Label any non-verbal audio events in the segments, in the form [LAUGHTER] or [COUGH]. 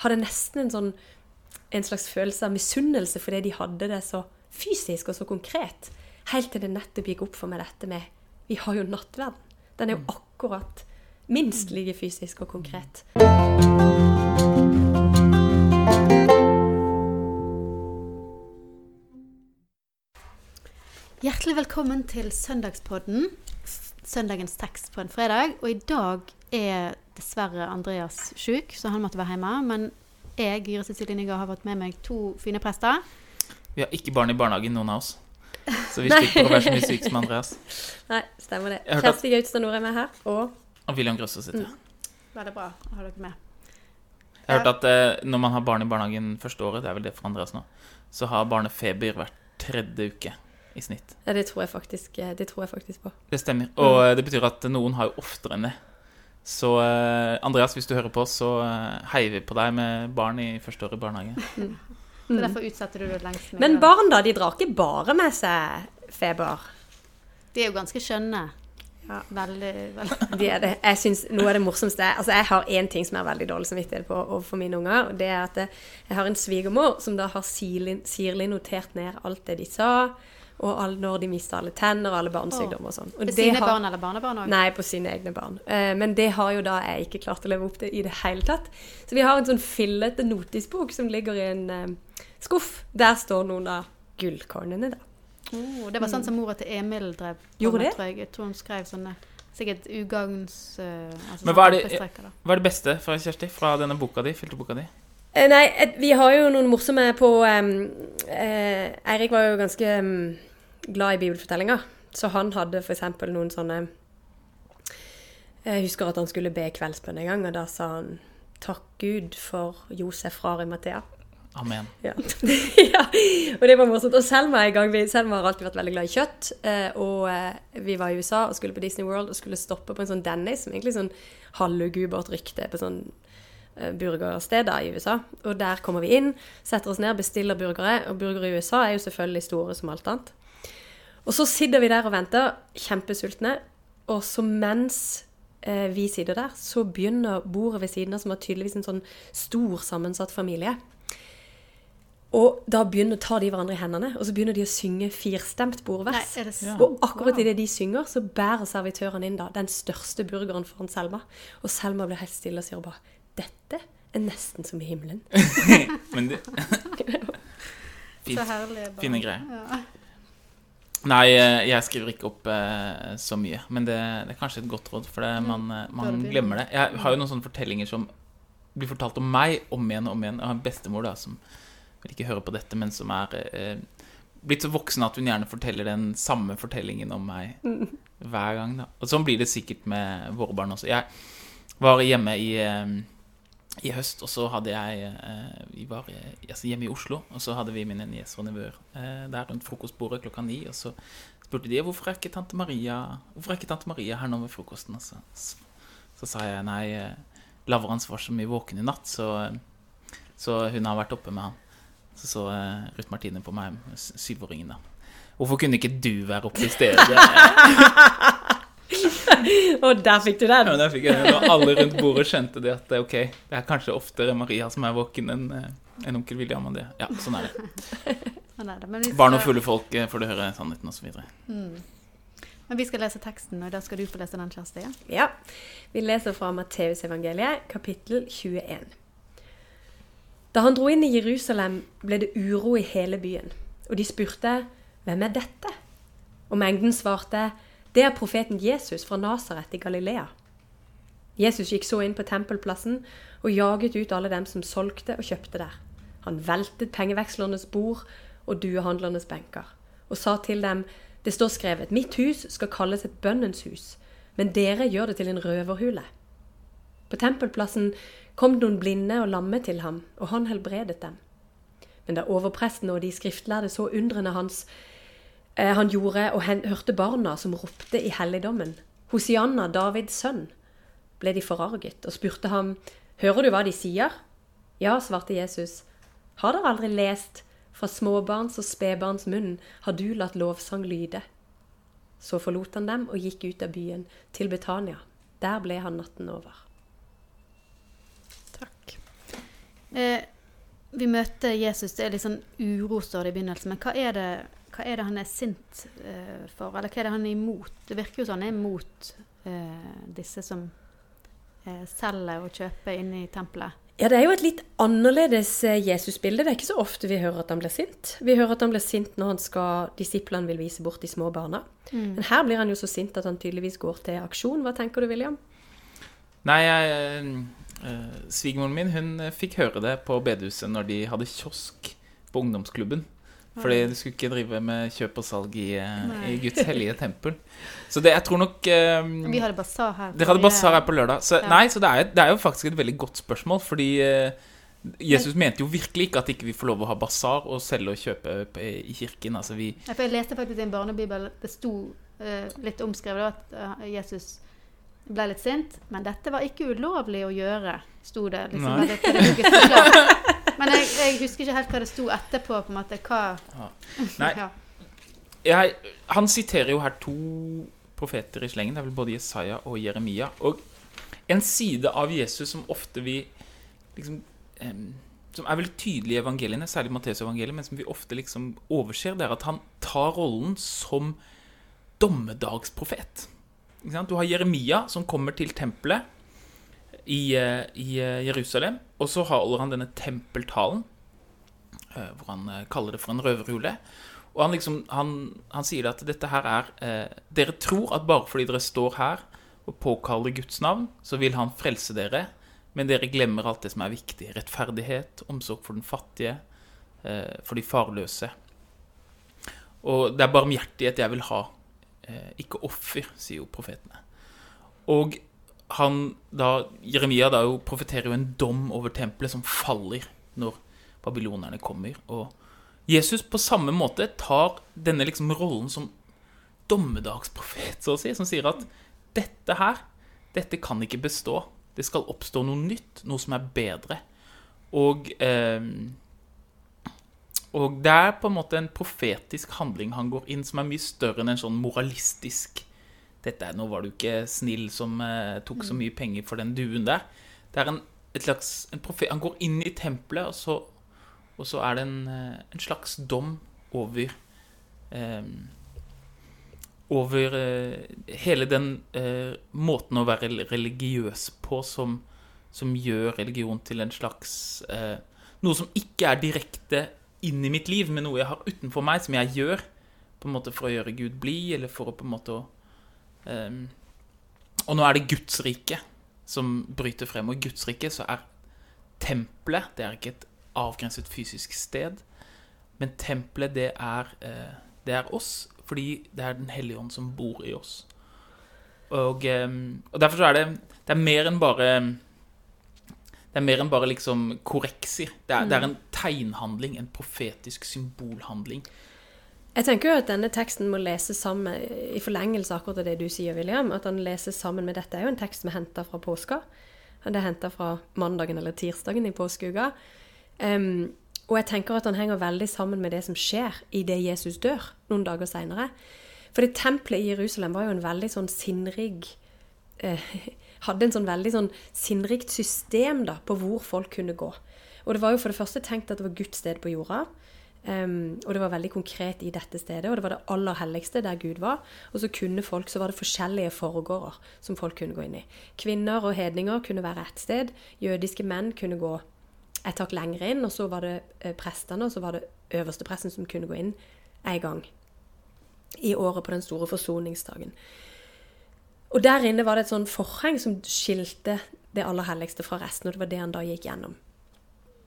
hadde nesten en sånn en slags følelse av misunnelse fordi de hadde det så fysisk og så konkret. Helt til det nettopp gikk opp for meg dette med Vi har jo nattverden. Den er jo akkurat minst like fysisk og konkret. Hjertelig velkommen til Søndagspodden. Søndagens tekst på en fredag. Og i dag er dessverre Andreas sjuk, så han måtte være hjemme. Men jeg, Gyre Cecilie Nygaard, har fått med meg to fine prester. Vi har ikke barn i barnehagen, noen av oss. Så vi [LAUGHS] slipper å være så mye syke som Andreas. Nei, stemmer det. Kjersti Gautstad Nord er med her. Og Og William Grøsso sitter her. Veldig bra å ha dere med. Jeg har hørt at eh, når man har barn i barnehagen første året, det er vel det for Andreas nå, så har barnet feber hvert tredje uke i snitt. ja, det tror jeg faktisk, eh, det tror jeg faktisk på. Det stemmer. Og mm. det betyr at noen har jo oftere enn det. Så eh, Andreas, hvis du hører på, så eh, heier vi på deg med barn i første år i barnehage. [LAUGHS] Så derfor utsetter du det lengst mulig. Men barn, da? De drar ikke bare med seg feber. De er jo ganske skjønne. Ja. Veldig, veldig. [LAUGHS] De er det. Jeg synes Noe av det morsomste Altså, jeg har én ting som er veldig dårlig samvittighet på overfor mine unger. og Det er at jeg har en svigermor som da har sirlig notert ned alt det de sa, og all, når de mister alle tenner og alle barnesykdommer og sånn. Det sine har- barn eller barnebarn òg? Nei, på sine egne barn. Eh, Men det har jo da jeg ikke klart å leve opp til i det hele tatt. Så vi har en sånn fillete notisbok som ligger i en eh, skuff. Der står noen av gullkornene, da. Oh, det var sånn som mora til Emil drev Gjorde det? jeg. Jeg tror hun skrev sånne sikkert ugagns... uh, altså Men hva er det- da. Hva er det beste fra Kjersti fra denne boka di, filterboka di? Eh, Nei, vi har jo noen morsomme på um, uh, Eirik var jo ganske em, glad i bibelfortellinger. Så han hadde f.eks. noen sånne Jeg husker at han skulle be kveldsbønn en gang, og da sa han Takk Gud for Josef fra Arimathea. Amen. Ja. [LAUGHS] ja. Og det var morsomt. Og Selma, en gang, Selma har alltid vært veldig glad i kjøtt. Eh, og eh, vi var i USA og skulle på Disney World og skulle stoppe på en sånn Dennis, som egentlig sånn halvugubert rykte på sånn eh, burgersteder i USA. Og der kommer vi inn, setter oss ned, bestiller burgere. Og burgere i USA er jo selvfølgelig store som alt annet. Og så sitter vi der og venter, kjempesultne. Og så mens eh, vi sitter der, så begynner bordet ved siden av, som var tydeligvis en sånn stor, sammensatt familie. Og da begynner, tar de hverandre i hendene, og så begynner de å synge firstemt bordvers. Nei, Ja. så? Og akkurat idet de synger, så bærer servitøren inn da den største burgeren foran Selma. Og Selma blir helt stille og sier bare 'Dette er nesten som i himmelen'. [LAUGHS] Men det [LAUGHS] Så Fint. Fine greier. Ja. Nei, eh, jeg skriver ikke opp eh, så mye. Men det, det er kanskje et godt råd, for det, man, eh, man det glemmer det. Jeg har jo noen sånne fortellinger som blir fortalt om meg om igjen og om igjen. Jeg har en bestemor da, som vil ikke høre på dette, men som er eh, blitt så voksen at hun gjerne forteller den samme fortellingen om meg hver gang. da. Og sånn blir det sikkert med våre barn også. Jeg var hjemme i, eh, i høst, og så hadde jeg eh, Vi var eh, altså hjemme i Oslo, og så hadde vi mine nieser og nevøer eh, der rundt frokostbordet klokka ni. Og så spurte de hvorfor er ikke tante Maria Hvorfor er ikke tante Maria her nå ved frokosten. Altså? så, sa jeg nei, Lavrans var så mye våken i natt, så, så hun har vært oppe med han. Så så Ruth Martine på meg, syvåringen, da. Hvorfor kunne ikke du være oppe i stedet? [LAUGHS] [LAUGHS] Og der fikk du den! Ja, der fikk jeg den, og alle rundt bordet skjønte det at eh, ok, det er kanskje oftere Maria som er våken enn en onkel William. Og det. Ja, sånn er det. [LAUGHS] Sånn er det. Men Barn og fulle folk eh, får du høre sannheten osv. Men vi skal lese teksten, og da skal du få lese den, Kjersti. Ja? Ja. Vi leser fra Matteusevangeliet, kapittel 21. Da han dro inn i Jerusalem, ble det uro i hele byen. Og de spurte, 'Hvem er dette?' Og mengden svarte, 'Det er profeten Jesus fra Nasaret i Galilea'. Jesus gikk så inn på tempelplassen og jaget ut alle dem som solgte og kjøpte der. Han veltet pengevekslernes bord og duehandlernes benker, og sa til dem, det står skrevet, mitt hus skal kalles et bønnens hus, men dere gjør det til en røverhule. På tempelplassen kom noen blinde og lamme til ham, og han helbredet dem. Men da overpresten og de skriftlærde så undrene hans han gjorde, og hørte barna som ropte i helligdommen, Hosianna, Davids sønn, ble de forarget og spurte ham, Hører du hva de sier? Ja, svarte Jesus. Har dere aldri lest, fra småbarns og spedbarns munn har du latt lovsang lyde? Så forlot han dem og gikk ut av byen, til Betania. Der ble han natten over. Takk. Eh, vi møter Jesus, det er litt sånn uro, står det i begynnelsen. Men hva er det, hva er det han er sint uh, for? Eller hva er det han er imot? Det virker jo som han er imot uh, disse som uh, selger og kjøper inne i tempelet. Ja, det er jo et litt annerledes Jesusbilde. Det er ikke så ofte vi hører at han blir sint. Vi hører at han blir sint når han skal, disiplene vil vise bort de små barna. Men her blir han jo så sint at han tydeligvis går til aksjon. Hva tenker du, William? Nei, jeg eh, Svigermoren min hun fikk høre det på bedehuset når de hadde kiosk på ungdomsklubben. Fordi du skulle ikke drive med kjøp og salg i, eh, i Guds hellige tempel. Så det, jeg tror nok um, Vi hadde basar her. Dere hadde basar her på lørdag. Så, Ja. Nei, så det er, det er jo faktisk et veldig godt spørsmål, fordi uh, Jesus mente jo virkelig ikke at ikke vi får lov å ha basar og selge og kjøpe i kirken. Altså vi Ja, for jeg leste faktisk i en barnebibel det sto uh, litt omskrevet at Jesus ble litt sint, men dette var ikke ulovlig å gjøre, sto det. liksom Nei. det, forklart. [LAUGHS] Men jeg, jeg husker ikke helt hva det sto etterpå. på en måte, hva... Nei. [LAUGHS] Jeg, Han siterer jo her to profeter i slengen. Det er vel både Jesaja og Jeremia. Og en side av Jesus som ofte vi liksom em, Som er veldig tydelig i evangeliene, særlig Matteusevangeliet, men som vi ofte liksom overser, det er at han tar rollen som dommedagsprofet. Du har Jeremia som kommer til tempelet i, eh, i eh, Jerusalem, og så holder han denne tempeltalen, eh, hvor han eh, kaller det for en røverhule. Og han, liksom, han, han sier at dette her er eh, Dere tror at bare fordi dere står her og påkaller Guds navn, så vil han frelse dere, men dere glemmer alt det som er viktig. Rettferdighet, omsorg for den fattige, eh, for de farløse. Og det er barmhjertighet jeg vil ha, eh, ikke offer, sier jo profetene. Og han da, Jeremia da jo profeterer jo en dom over tempelet som faller når babylonerne kommer. Og Jesus på samme måte tar denne liksom rollen som dommedagsprofet, så å si, som sier at dette her, dette kan ikke bestå. Det skal oppstå noe nytt, noe som er bedre. Og eh, og det er på en måte en profetisk handling han går inn, som er mye større enn en sånn moralistisk dette Nå var du ikke snill som eh, tok så mye penger for den duen der. Det er en, et slags en profet, Han går inn i tempelet, og så, og så er det en, eh, en slags dom over eh, Over eh, hele den eh, måten å være religiøs på som, som gjør religion til en slags eh, Noe som ikke er direkte inn i mitt liv, men noe jeg har utenfor meg, som jeg gjør på en måte for å gjøre Gud blid, eller for å på en måte å Ehm, og nå er det Guds rike som bryter frem. Og i Guds rike så er tempelet Det er ikke et avgrenset fysisk sted, men tempelet, det er, eh, det er oss, fordi det er Den hellige ånd som bor i oss. Og, ehm, og derfor så er det Det er mer enn bare det er mer enn bare liksom korreksier. Det er, det er en tegnhandling, en profetisk symbolhandling. Jeg tenker jo at denne teksten må leses sammen i forlengelse akkurat av det du sier, William. At han leses sammen med dette. er jo en tekst som er henta fra påska. Det er henta fra mandagen eller tirsdagen i påskeuka. Um, og jeg tenker at han henger veldig sammen med det som skjer idet Jesus dør noen dager seinere. For det tempelet i Jerusalem var jo en veldig sånn sinnrig eh, [LAUGHS] Hadde en sånn veldig sånn sinnrikt system da, på hvor folk kunne gå. Og det var jo for det første tenkt at det var Guds sted på jorda. Um, og det var veldig konkret i dette stedet, og det var det aller helligste der Gud var. Og så kunne folk, så var det forskjellige foregårder som folk kunne gå inn i. Kvinner og hedninger kunne være ett sted. Jødiske menn kunne gå et hakk lenger inn. Og så var det eh, prestene, og så var det øverstepresten som kunne gå inn en gang i året på den store forsoningsdagen. Og der inne var det et sånn forheng som skilte det aller helligste fra resten, og det var det han da gikk gjennom.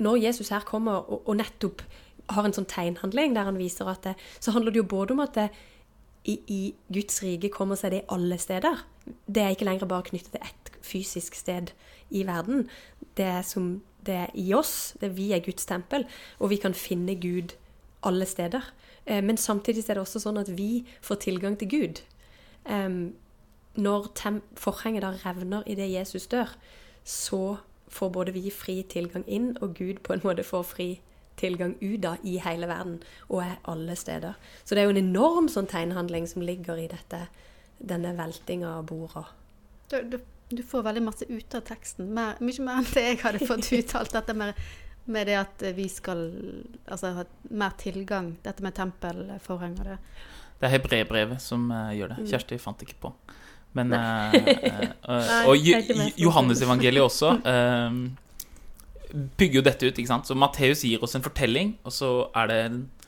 Når Jesus her kommer og, og nettopp har en sånn tegnhandling der han viser at det, så handler det jo både om at det, i, i Guds rike kommer seg det alle steder. Det er ikke lenger bare knyttet til ett fysisk sted i verden. Det er, som, det er i oss. Det er vi er Guds tempel, og vi kan finne Gud alle steder. Eh, men samtidig er det også sånn at vi får tilgang til Gud. Når forhenget da revner idet Jesus dør, så får både vi fri tilgang inn, og Gud på en måte får fri tilgang ut av i hele verden, og er alle steder. Så det er jo en enorm sånn tegnhandling som ligger i dette, denne veltinga av borda. Du, du, du får veldig masse ut av teksten. Mer, mye mer enn det jeg hadde fått [LAUGHS] uttalt. Dette med Med det at vi skal altså, ha mer tilgang, dette med tempelforheng og det. Det er hebreerbrevet som uh, gjør det. Mm. Kjersti fant ikke på. Men uh, uh, [LAUGHS] Og Johannesevangeliet også [LAUGHS] bygger jo dette ut. ikke sant? Så Matteus gir oss en fortelling, og så er det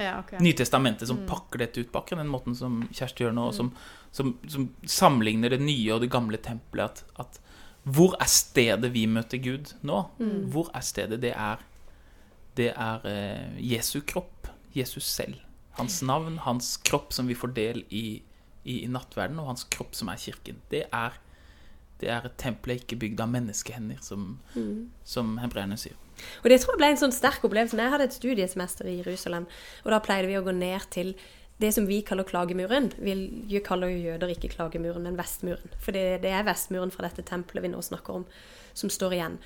Ja, okay. Nytestamentet som Mm. pakker dette ut på akkurat den måten som Kjersti gjør nå, og som, som, som sammenligner det nye og det gamle tempelet. At, at hvor er stedet vi møter Gud nå? Mm. Hvor er stedet? Det er, det er eh, Jesu kropp. Jesus selv. Hans navn, hans kropp som vi får del i, i, i nattverden, og hans kropp som er kirken. Det er, det er et tempel ikke bygd av menneskehender, som, Mm. som hebreerne sier. Og det tror jeg ble en sånn sterk opplevelse. når Jeg hadde et studiesemester i Jerusalem, og da pleide vi å gå ned til det som vi kaller klagemuren. Vi kaller jo jøder ikke klagemuren, men vestmuren. For det, det er vestmuren fra dette tempelet vi nå snakker om, som står igjen.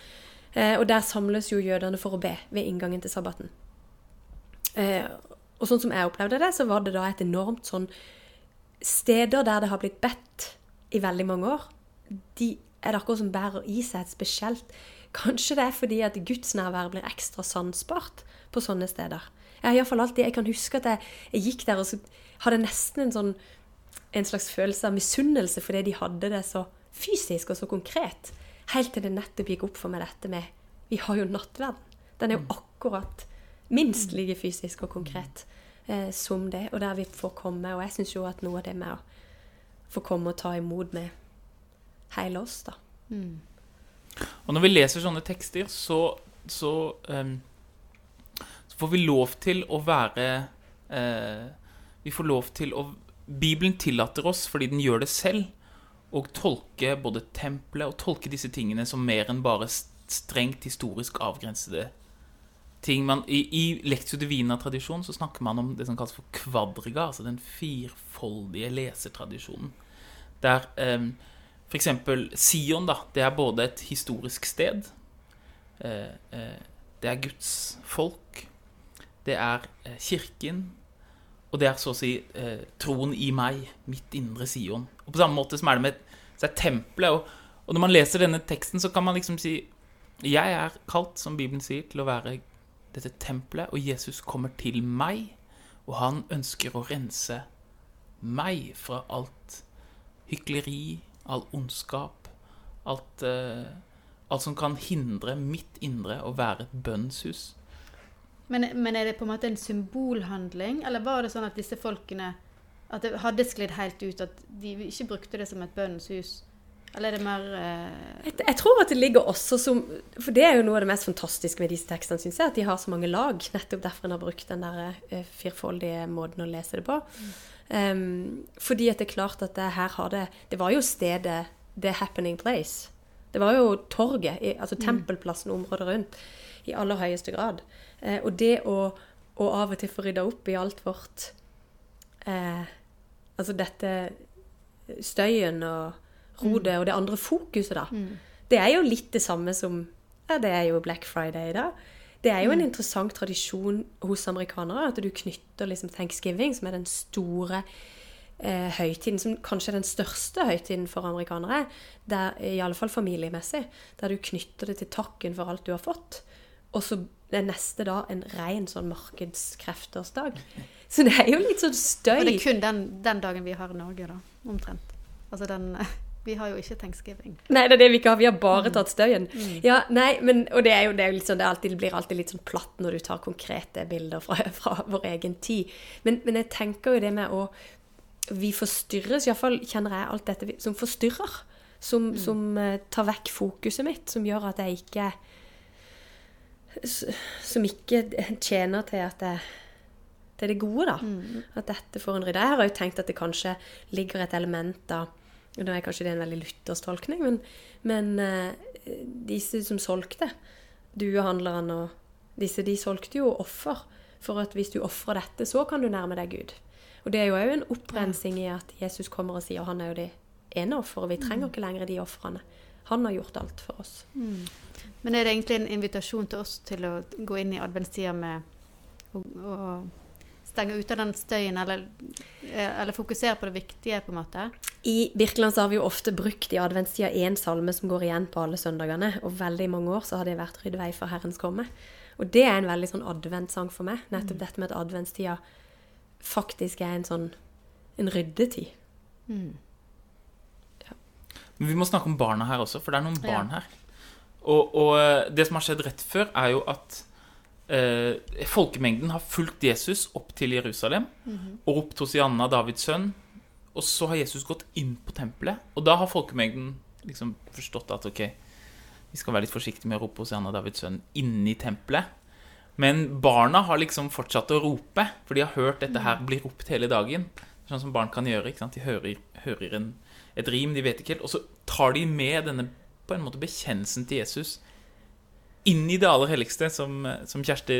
Eh, og der samles jo jødene for å be ved inngangen til sabbaten. Eh, og sånn som jeg opplevde det, så var det da et enormt sånn Steder der det har blitt bedt i veldig mange år, de er det akkurat som bærer i seg et spesielt Kanskje det er fordi at gudsnærværet blir ekstra sansbart på sånne steder. Jeg har iallfall alltid, jeg kan huske at jeg, jeg gikk der og så hadde nesten en sånn en slags følelse av misunnelse fordi de hadde det så fysisk og så konkret. Helt til det nettopp gikk opp for meg dette med Vi har jo nattverden. Den er jo akkurat minst like fysisk og konkret eh, som det, og der vi får komme. Og jeg syns jo at noe av det med å få komme og ta imot med hele oss, da. Mm. Og når vi leser sånne tekster, så, så, um, så får vi lov til å være uh, Vi får lov til å Bibelen tillater oss, fordi den gjør det selv, å tolke både tempelet og tolke disse tingene som mer enn bare strengt historisk avgrensede ting. Man, I i Lectio Divina-tradisjonen så snakker man om det som kalles for kvadriga, altså den firfoldige lesertradisjonen. Der eh, eksempel Sion, da. Det er både et historisk sted. Eh, eh, det er Guds folk. Det er eh, kirken. Og det er så å si troen i meg, mitt indre Sion. Og på samme måte som er det med så er tempelet. Og, og når man leser denne teksten, så kan man liksom si Jeg er kalt, som Bibelen sier, til å være dette tempelet, og Jesus kommer til meg, og han ønsker å rense meg fra alt hykleri, all ondskap, alt, eh, alt som kan hindre mitt indre å være et bønnshus. Men, men er det på en måte en symbolhandling, eller var det sånn at disse folkene At det hadde sklidd helt ut, at de ikke brukte det som et bønnens hus? Eller er det mer uh... Jeg, jeg tror at det ligger også som For det er jo noe av det mest fantastiske med disse tekstene, syns jeg. At de har så mange lag. Nettopp derfor en har brukt den der uh, firfoldige måten å lese det på. Um, fordi at det er klart at det her har det Det var jo stedet The happening place. Det var jo torget, i, altså tempelplassen og området rundt, i aller høyeste grad. Uh, og det å, å av og til få rydda opp i alt vårt Altså dette støyen og rodet og det andre fokuset, da. Det er jo litt det samme som ja, Det er jo Black Friday da. Det er jo en interessant tradisjon hos amerikanere at du knytter liksom thanksgiving, som er den store eh, høytiden, som kanskje er den største høytiden for amerikanere, der, i alle fall familiemessig, der du knytter det til takken for alt du har fått. Og så er neste da en ren sånn markedskrefters dag. [LAUGHS] Så det er jo litt sånn støy. Og det er kun den, den dagen vi har i Norge, da. Omtrent. Altså den Vi har jo ikke thanksgiving. Nei, det er det vi ikke har. Vi har bare tatt støyen. Ja, nei, men, og det er jo, det er jo litt sånn, det, alltid, det blir alltid litt sånn platt når du tar konkrete bilder fra, [LAUGHS] fra vår egen tid. Men, men jeg tenker jo det med å Vi forstyrres, iallfall kjenner jeg alt dette som forstyrrer. Som, som eh, tar vekk fokuset mitt, som gjør at jeg ikke Som ikke tjener til at det, til det gode, da. At dette får en rydde. Jeg har jo tenkt at det kanskje ligger et element av og da er kanskje det en veldig luthersk tolkning, men, men eh, disse som solgte, duehandlerne og disse, de solgte jo offer. For at hvis du ofrer dette, så kan du nærme deg Gud. Og det er jo òg en opprensing i at Jesus kommer og sier han er jo det ene offeret. Vi trenger ikke lenger de ofrene. Han har gjort alt for oss. Men er det egentlig en invitasjon til oss til å gå inn i adventstida med å, å stenge ute den støyen, eller, eh, eller fokusere på det viktige, på en måte? I Birkeland så har vi jo ofte brukt i adventstida én salme som går igjen på alle søndagene. Og veldig mange år så har det vært 'Rydd vei for Herrens komme'. Og det er en veldig sånn adventsang for meg. Nettopp dette med at adventstida faktisk er en sånn en ryddetid. Mm. Men vi må snakke om barna her også, for det er noen Ja. barn her. Og, og eh, det som har skjedd rett før, er jo at eh, folkemengden har fulgt Jesus opp til Jerusalem Mhm. og ropt Hosianna, Davids sønn. Og så har Jesus gått inn på tempelet, og da har folkemengden liksom forstått at ok, vi skal være litt forsiktige med å rope Hosianna, Davids sønn inni tempelet. Men barna har liksom fortsatt å rope, for de har hørt dette her bli ropt hele dagen. Sånn som barn kan gjøre. ikke sant? De hører, hører en, et rim, de vet ikke helt. Og så tar de med denne på en måte bekjennelsen til Jesus inn i det aller helligste, som, som Kjersti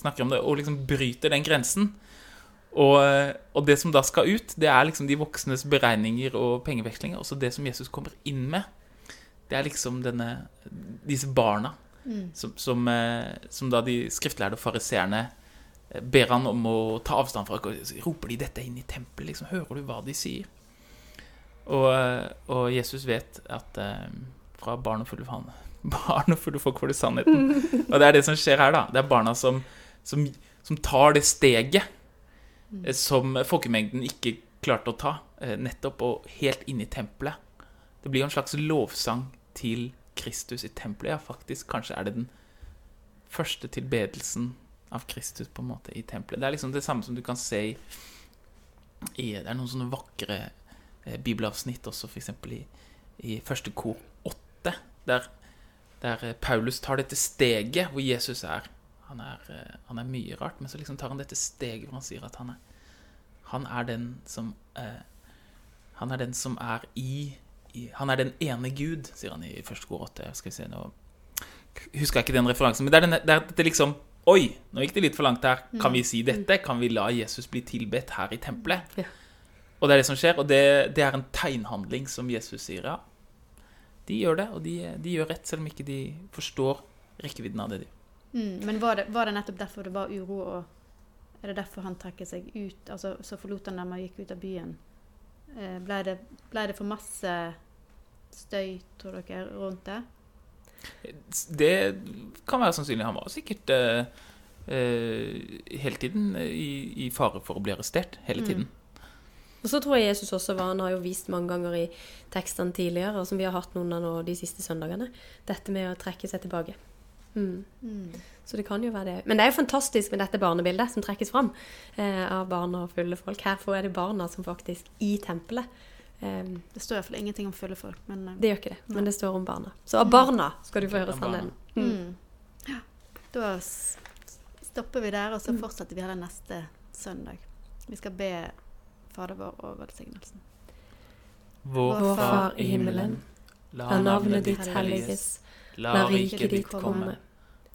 snakker om det, og liksom bryter den grensen. Og, og det som da skal ut, det er liksom de voksnes beregninger og pengevekslinger. Og så det som Jesus kommer inn med, det er liksom denne, disse barna Mm. som, som, eh, som da de skriftlærde og fariseerne eh, ber han om å ta avstand fra. Roper de dette inn i tempelet? Liksom, hører du hva de sier? Og, eh, og Jesus vet at fra barn og fulle han, [LAUGHS] barn og fulle folk får du sannheten. [LAUGHS] Og det er det som skjer her, da. Det er barna som, som, som tar det steget som folkemengden ikke klarte å ta, eh, nettopp og helt inne i tempelet. Det blir jo en slags lovsang til Kristus i tempelet. Ja, faktisk, kanskje er det den første tilbedelsen av Kristus på en måte i tempelet. Det er liksom det samme som du kan se i, i Det er noen sånne vakre eh, bibelavsnitt også, f.eks. i, i første kor åtte, der, der eh, Paulus tar dette steget hvor Jesus er. Han er, eh, han er mye rart, men så liksom tar han dette steget hvor han sier at han er han er den som eh, Han er den som er i, i Han er den ene Gud, sier han i første kor 8. Skal vi se, nå husker jeg ikke den referansen. Men det er, denne, det er dette liksom Oi, nå gikk det litt for langt her. Kan vi si dette? Kan vi la Jesus bli tilbedt her i tempelet? Ja. Og det er det som skjer, og det, det er en tegnhandling som Jesus sier. Ja, de gjør det, og de, de gjør rett, selv om ikke de forstår rekkevidden av det de gjør. Mm. Men var det, var det nettopp derfor det var uro, og er det derfor han trekker seg ut? Altså, så forlot han dem og gikk ut av byen. Eh, ble, det, ble det for masse støy, tror dere, rundt det? Det kan være sannsynlig. Han var sikkert eh, eh, hele tiden i, i fare for å bli arrestert. Hele Mm. tiden. Og så tror jeg Jesus også var, han har jo vist mange ganger i tekstene tidligere, og som vi har hatt noen av nå de siste søndagene, dette med å trekke seg tilbake. Mm. Mm. Så det kan jo være det. Men det er jo fantastisk med dette barnebildet som trekkes fram eh, av barn og fulle folk. Her er det barna som faktisk i tempelet. Eh, Det står iallfall ingenting om fulle folk, men eh, det gjør ikke det, men det står om barna. Så av barna skal du få høre sannheten. Mm. mm. Ja. Da stopper vi der, og så fortsetter vi her neste søndag. Vi skal be Fader vår og velsignelsen. Vår Vår Far i himmelen. La navnet ditt helliges. La riket ditt komme.